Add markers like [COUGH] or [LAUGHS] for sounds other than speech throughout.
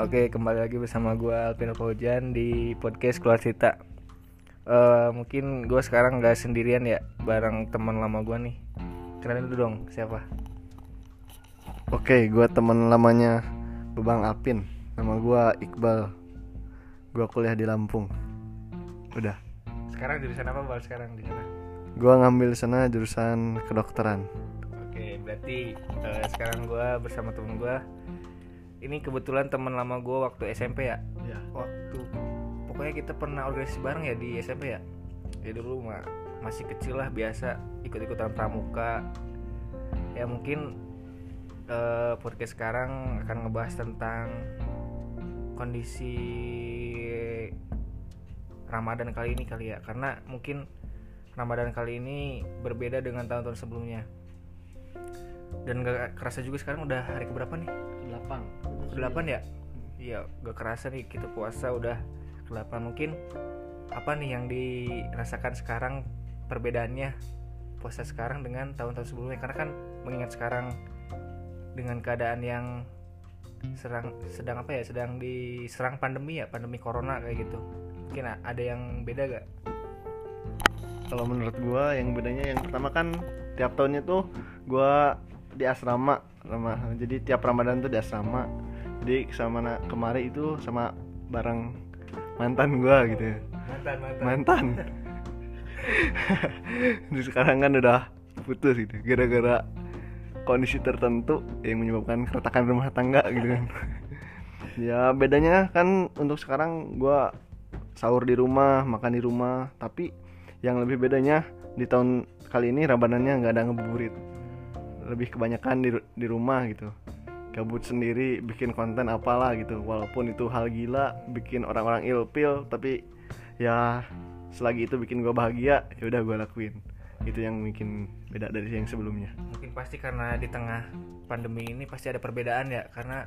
Oke, kembali lagi bersama gue Alvin Paujan di podcast Keluar Cerita. Eh, mungkin gue sekarang nggak sendirian ya, bareng teman lama gue nih. Kenalin dulu dong, siapa? Oke, gua teman lamanya Bebang Alpin. Nama gua Iqbal. Gua kuliah di Lampung. Udah. Sekarang jurusan apa bal sekarang di sana? Gua ngambil sana jurusan kedokteran. Oke, berarti eh, sekarang gue bersama temen gue. Ini kebetulan teman lama gue waktu SMP ya. Ya. Waktu pokoknya kita pernah organisasi bareng ya di SMP ya. Ya dulu mah masih kecil lah biasa ikut-ikutan pramuka. Ya mungkin eh, podcast sekarang akan ngebahas tentang kondisi Ramadan kali ini kali ya karena mungkin Ramadan kali ini berbeda dengan tahun-tahun sebelumnya dan gak kerasa juga sekarang udah hari keberapa nih? 8. 8 ya? Iya gak kerasa nih kita puasa udah 8 mungkin apa nih yang dirasakan sekarang perbedaannya puasa sekarang dengan tahun-tahun sebelumnya? Karena kan mengingat sekarang dengan keadaan yang serang sedang apa ya sedang diserang pandemi ya pandemi corona kayak gitu. Mungkin ada yang beda gak Kalau menurut gua yang bedanya yang pertama kan tiap tahunnya tuh gua di asrama sama jadi tiap Ramadan tuh di asrama. Jadi sama na- kemari itu sama bareng mantan gua gitu. mantan mantan Mantan. [LAUGHS] Terus sekarang kan udah putus gitu gara-gara kondisi tertentu yang menyebabkan keretakan rumah tangga gitu kan. [LAUGHS] ya bedanya kan untuk sekarang gua sahur di rumah, makan di rumah, tapi yang lebih bedanya di tahun kali ini Ramadannya nggak ada ngebuburit. Lebih kebanyakan di di rumah gitu. Gabut sendiri bikin konten apalah gitu. Walaupun itu hal gila, bikin orang-orang ilpil, tapi ya selagi itu bikin gua bahagia, ya udah gua lakuin. Itu yang bikin beda dari yang sebelumnya. mungkin pasti karena di tengah pandemi ini pasti ada perbedaan ya karena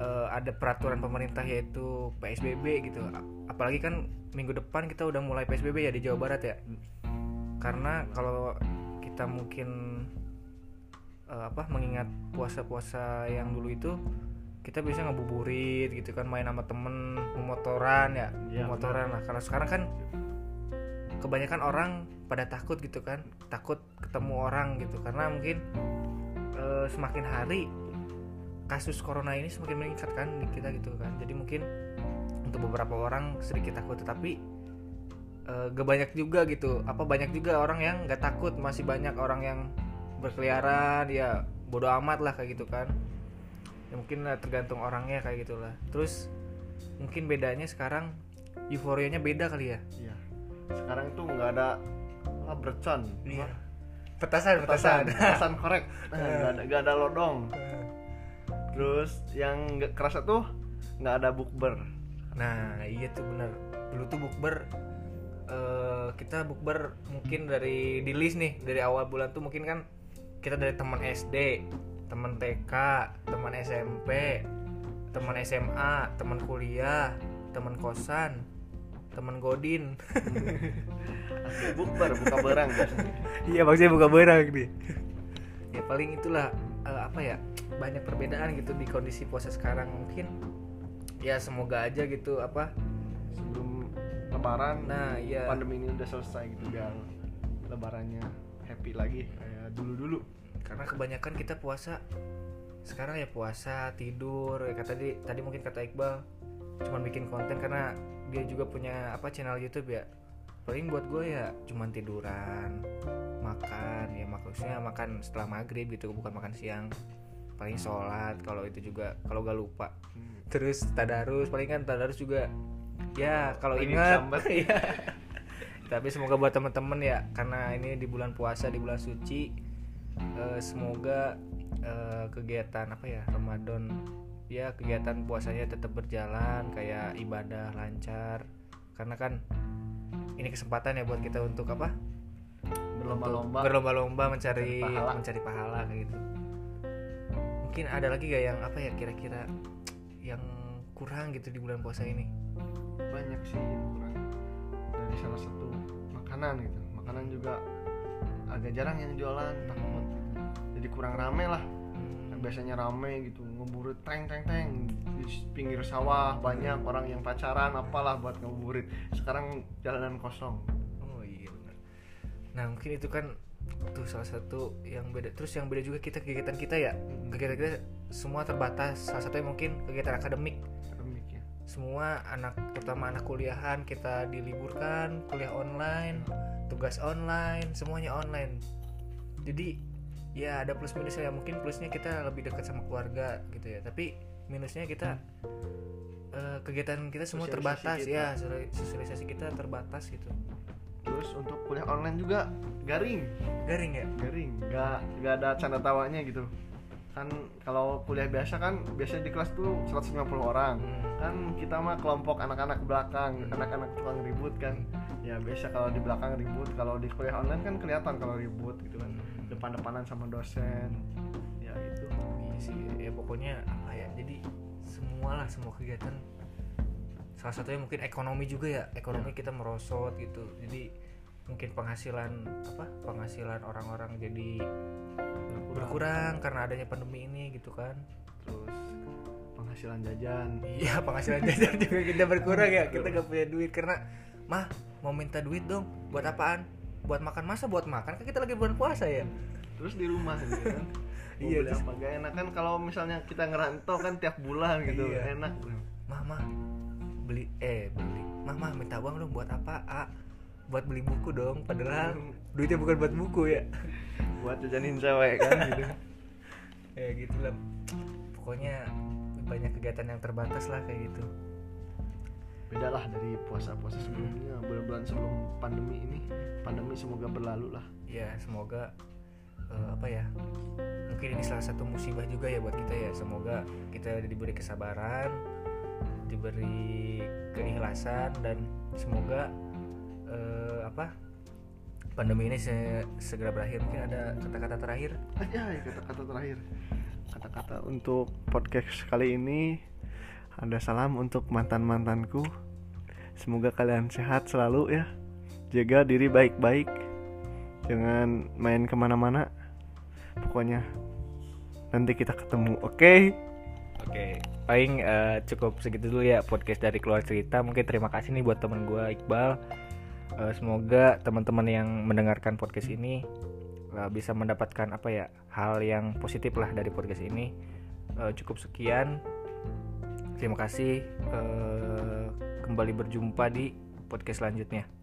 eh, ada peraturan pemerintah yaitu PSBB gitu apalagi kan minggu depan kita udah mulai PSBB ya di Jawa Barat ya karena kalau kita mungkin eh, apa mengingat puasa-puasa yang dulu itu kita bisa ngebuburit gitu kan main sama temen memotoran ya Iya, memotoran lah. Karena sekarang kan kebanyakan orang pada takut gitu kan takut ketemu orang gitu. Karena mungkin eh, semakin hari kasus corona ini semakin meningkat kan di kita gitu kan. Jadi mungkin untuk beberapa orang sedikit takut tetapi eh, gak banyak juga gitu. Apa banyak juga orang yang gak takut. Masih banyak orang yang berkeliaran ya bodoh amat lah kayak gitu kan. Ya mungkin eh, tergantung orangnya kayak gitulah. Terus mungkin bedanya sekarang euforianya beda kali ya? Iya. Sekarang itu nggak ada apa bercon. Iya. Petasan. Petasan petasan korek. [LAUGHS] Nah, nggak ada nggak ada lodong. Terus yang nggak kerasa tuh nggak ada bukber. Nah iya tuh bener. Dulu tuh bukber eh, Kita bukber mungkin dari di list nih Dari awal bulan tuh mungkin kan Kita dari teman SD Teman TK Teman SMP Teman SMA Teman kuliah Teman kosan Teman godin. [LAUGHS] Bukber buka barang [LAUGHS] Iya maksudnya buka barang nih. Ya paling itulah eh, Apa ya Banyak perbedaan gitu di kondisi puasa sekarang. Mungkin Ya semoga aja gitu Apa sebelum lebaran Nah iya. pandemi ini udah selesai gitu biar lebarannya happy lagi kayak dulu dulu karena kebanyakan kita puasa sekarang ya puasa tidur ya kata tadi tadi mungkin kata Iqbal cuman bikin konten karena dia juga punya apa channel YouTube ya. Paling buat gue ya cuman tiduran makan ya maksudnya makan setelah maghrib gitu bukan makan siang. Paling sholat kalau itu juga kalau gak lupa. Terus tadarus paling kan tadarus juga. Ya kalau ingat. [LAUGHS] Tapi semoga buat teman-teman ya karena ini di bulan puasa di bulan suci eh, semoga eh, kegiatan apa ya Ramadan ya kegiatan puasanya tetap berjalan kayak ibadah lancar. Karena kan ini kesempatan ya buat kita untuk apa? Berlomba-lomba. Berlomba-lomba mencari Mencari pahala. mencari pahala kayak gitu. Mungkin ada lagi gak yang apa ya kira-kira yang kurang gitu di bulan puasa ini? Banyak sih yang kurang dari salah satu makanan gitu. Makanan juga agak jarang yang jualan takut gitu. jadi kurang rame lah. Hmm, kan biasanya rame gitu ngeburit teng teng teng. Di pinggir sawah banyak orang yang pacaran apalah buat ngeburit. Sekarang jalanan kosong. Oh iya benar. Nah mungkin itu kan tuh salah satu yang beda. Terus yang beda juga kita kegiatan kita ya. Mm. kegiatan kita semua terbatas. Salah satunya mungkin kegiatan akademik semua anak terutama anak kuliahan kita diliburkan kuliah online tugas online semuanya online. Jadi ya ada plus minusnya ya mungkin plusnya kita lebih dekat sama keluarga gitu ya. Tapi minusnya kita eh, kegiatan kita semua Sosialisasi terbatas kita. ya sosial- sosialisasi kita terbatas gitu. Terus untuk kuliah online juga garing. Garing ya? Garing nggak nggak ada canda tawanya gitu kan kalau kuliah biasa kan biasanya di kelas tuh 150 orang. Hmm. kan kita mah kelompok anak-anak belakang anak-anak tukang ribut kan. Ya biasa kalau di belakang ribut kalau di kuliah online kan kelihatan kalau ribut gitu kan. Depan-depanan sama dosen. Ya itu. Iya sih ya pokoknya apa ya jadi semua lah semua kegiatan. Salah satunya mungkin ekonomi juga ya ekonomi kita merosot gitu. Jadi mungkin penghasilan apa penghasilan orang-orang jadi berkurang. karena adanya pandemi ini gitu kan. Terus penghasilan jajan. Iya [LAUGHS] penghasilan jajan juga kita berkurang ya. Kita gak punya duit karena mah mau minta duit dong buat apaan? Buat makan masa buat makan kan kita lagi bulan puasa ya? Terus di rumah gitu kan. [LAUGHS] Mau Iya, beli apa? Gak enak kan kalau misalnya kita ngerantau kan tiap bulan gitu Iya. enak. Mah mah beli eh beli. Mah mah minta uang dong buat apa? Ah buat beli buku dong padahal duitnya bukan buat buku ya. Buat jajanin cewek kan gitu. [LAUGHS] Ya gitu lah pokoknya banyak kegiatan yang terbatas lah kayak gitu. Beda lah dari puasa-puasa sebelumnya bulan-bulan sebelum pandemi ini. Pandemi semoga berlalu lah. Ya semoga eh, apa ya mungkin ini salah satu musibah juga ya buat kita ya. Semoga kita diberi kesabaran diberi keikhlasan dan semoga eh, apa? Pandemi ini se- segera berakhir. Mungkin ada kata-kata terakhir? Aja ya kata-kata terakhir. Kata-kata untuk podcast kali ini. Ada salam untuk mantan-mantanku. Semoga kalian sehat selalu ya. Jaga diri baik-baik. Jangan main ke mana-mana. Pokoknya nanti kita ketemu oke? Oke, paling eh, cukup segitu dulu ya podcast dari keluar cerita. Mungkin terima kasih nih buat teman gue Iqbal. Eh, semoga teman-teman yang mendengarkan podcast ini eh, bisa mendapatkan apa ya hal yang positif lah dari podcast ini. Eh, cukup sekian. Terima kasih. eh, kembali berjumpa di podcast selanjutnya.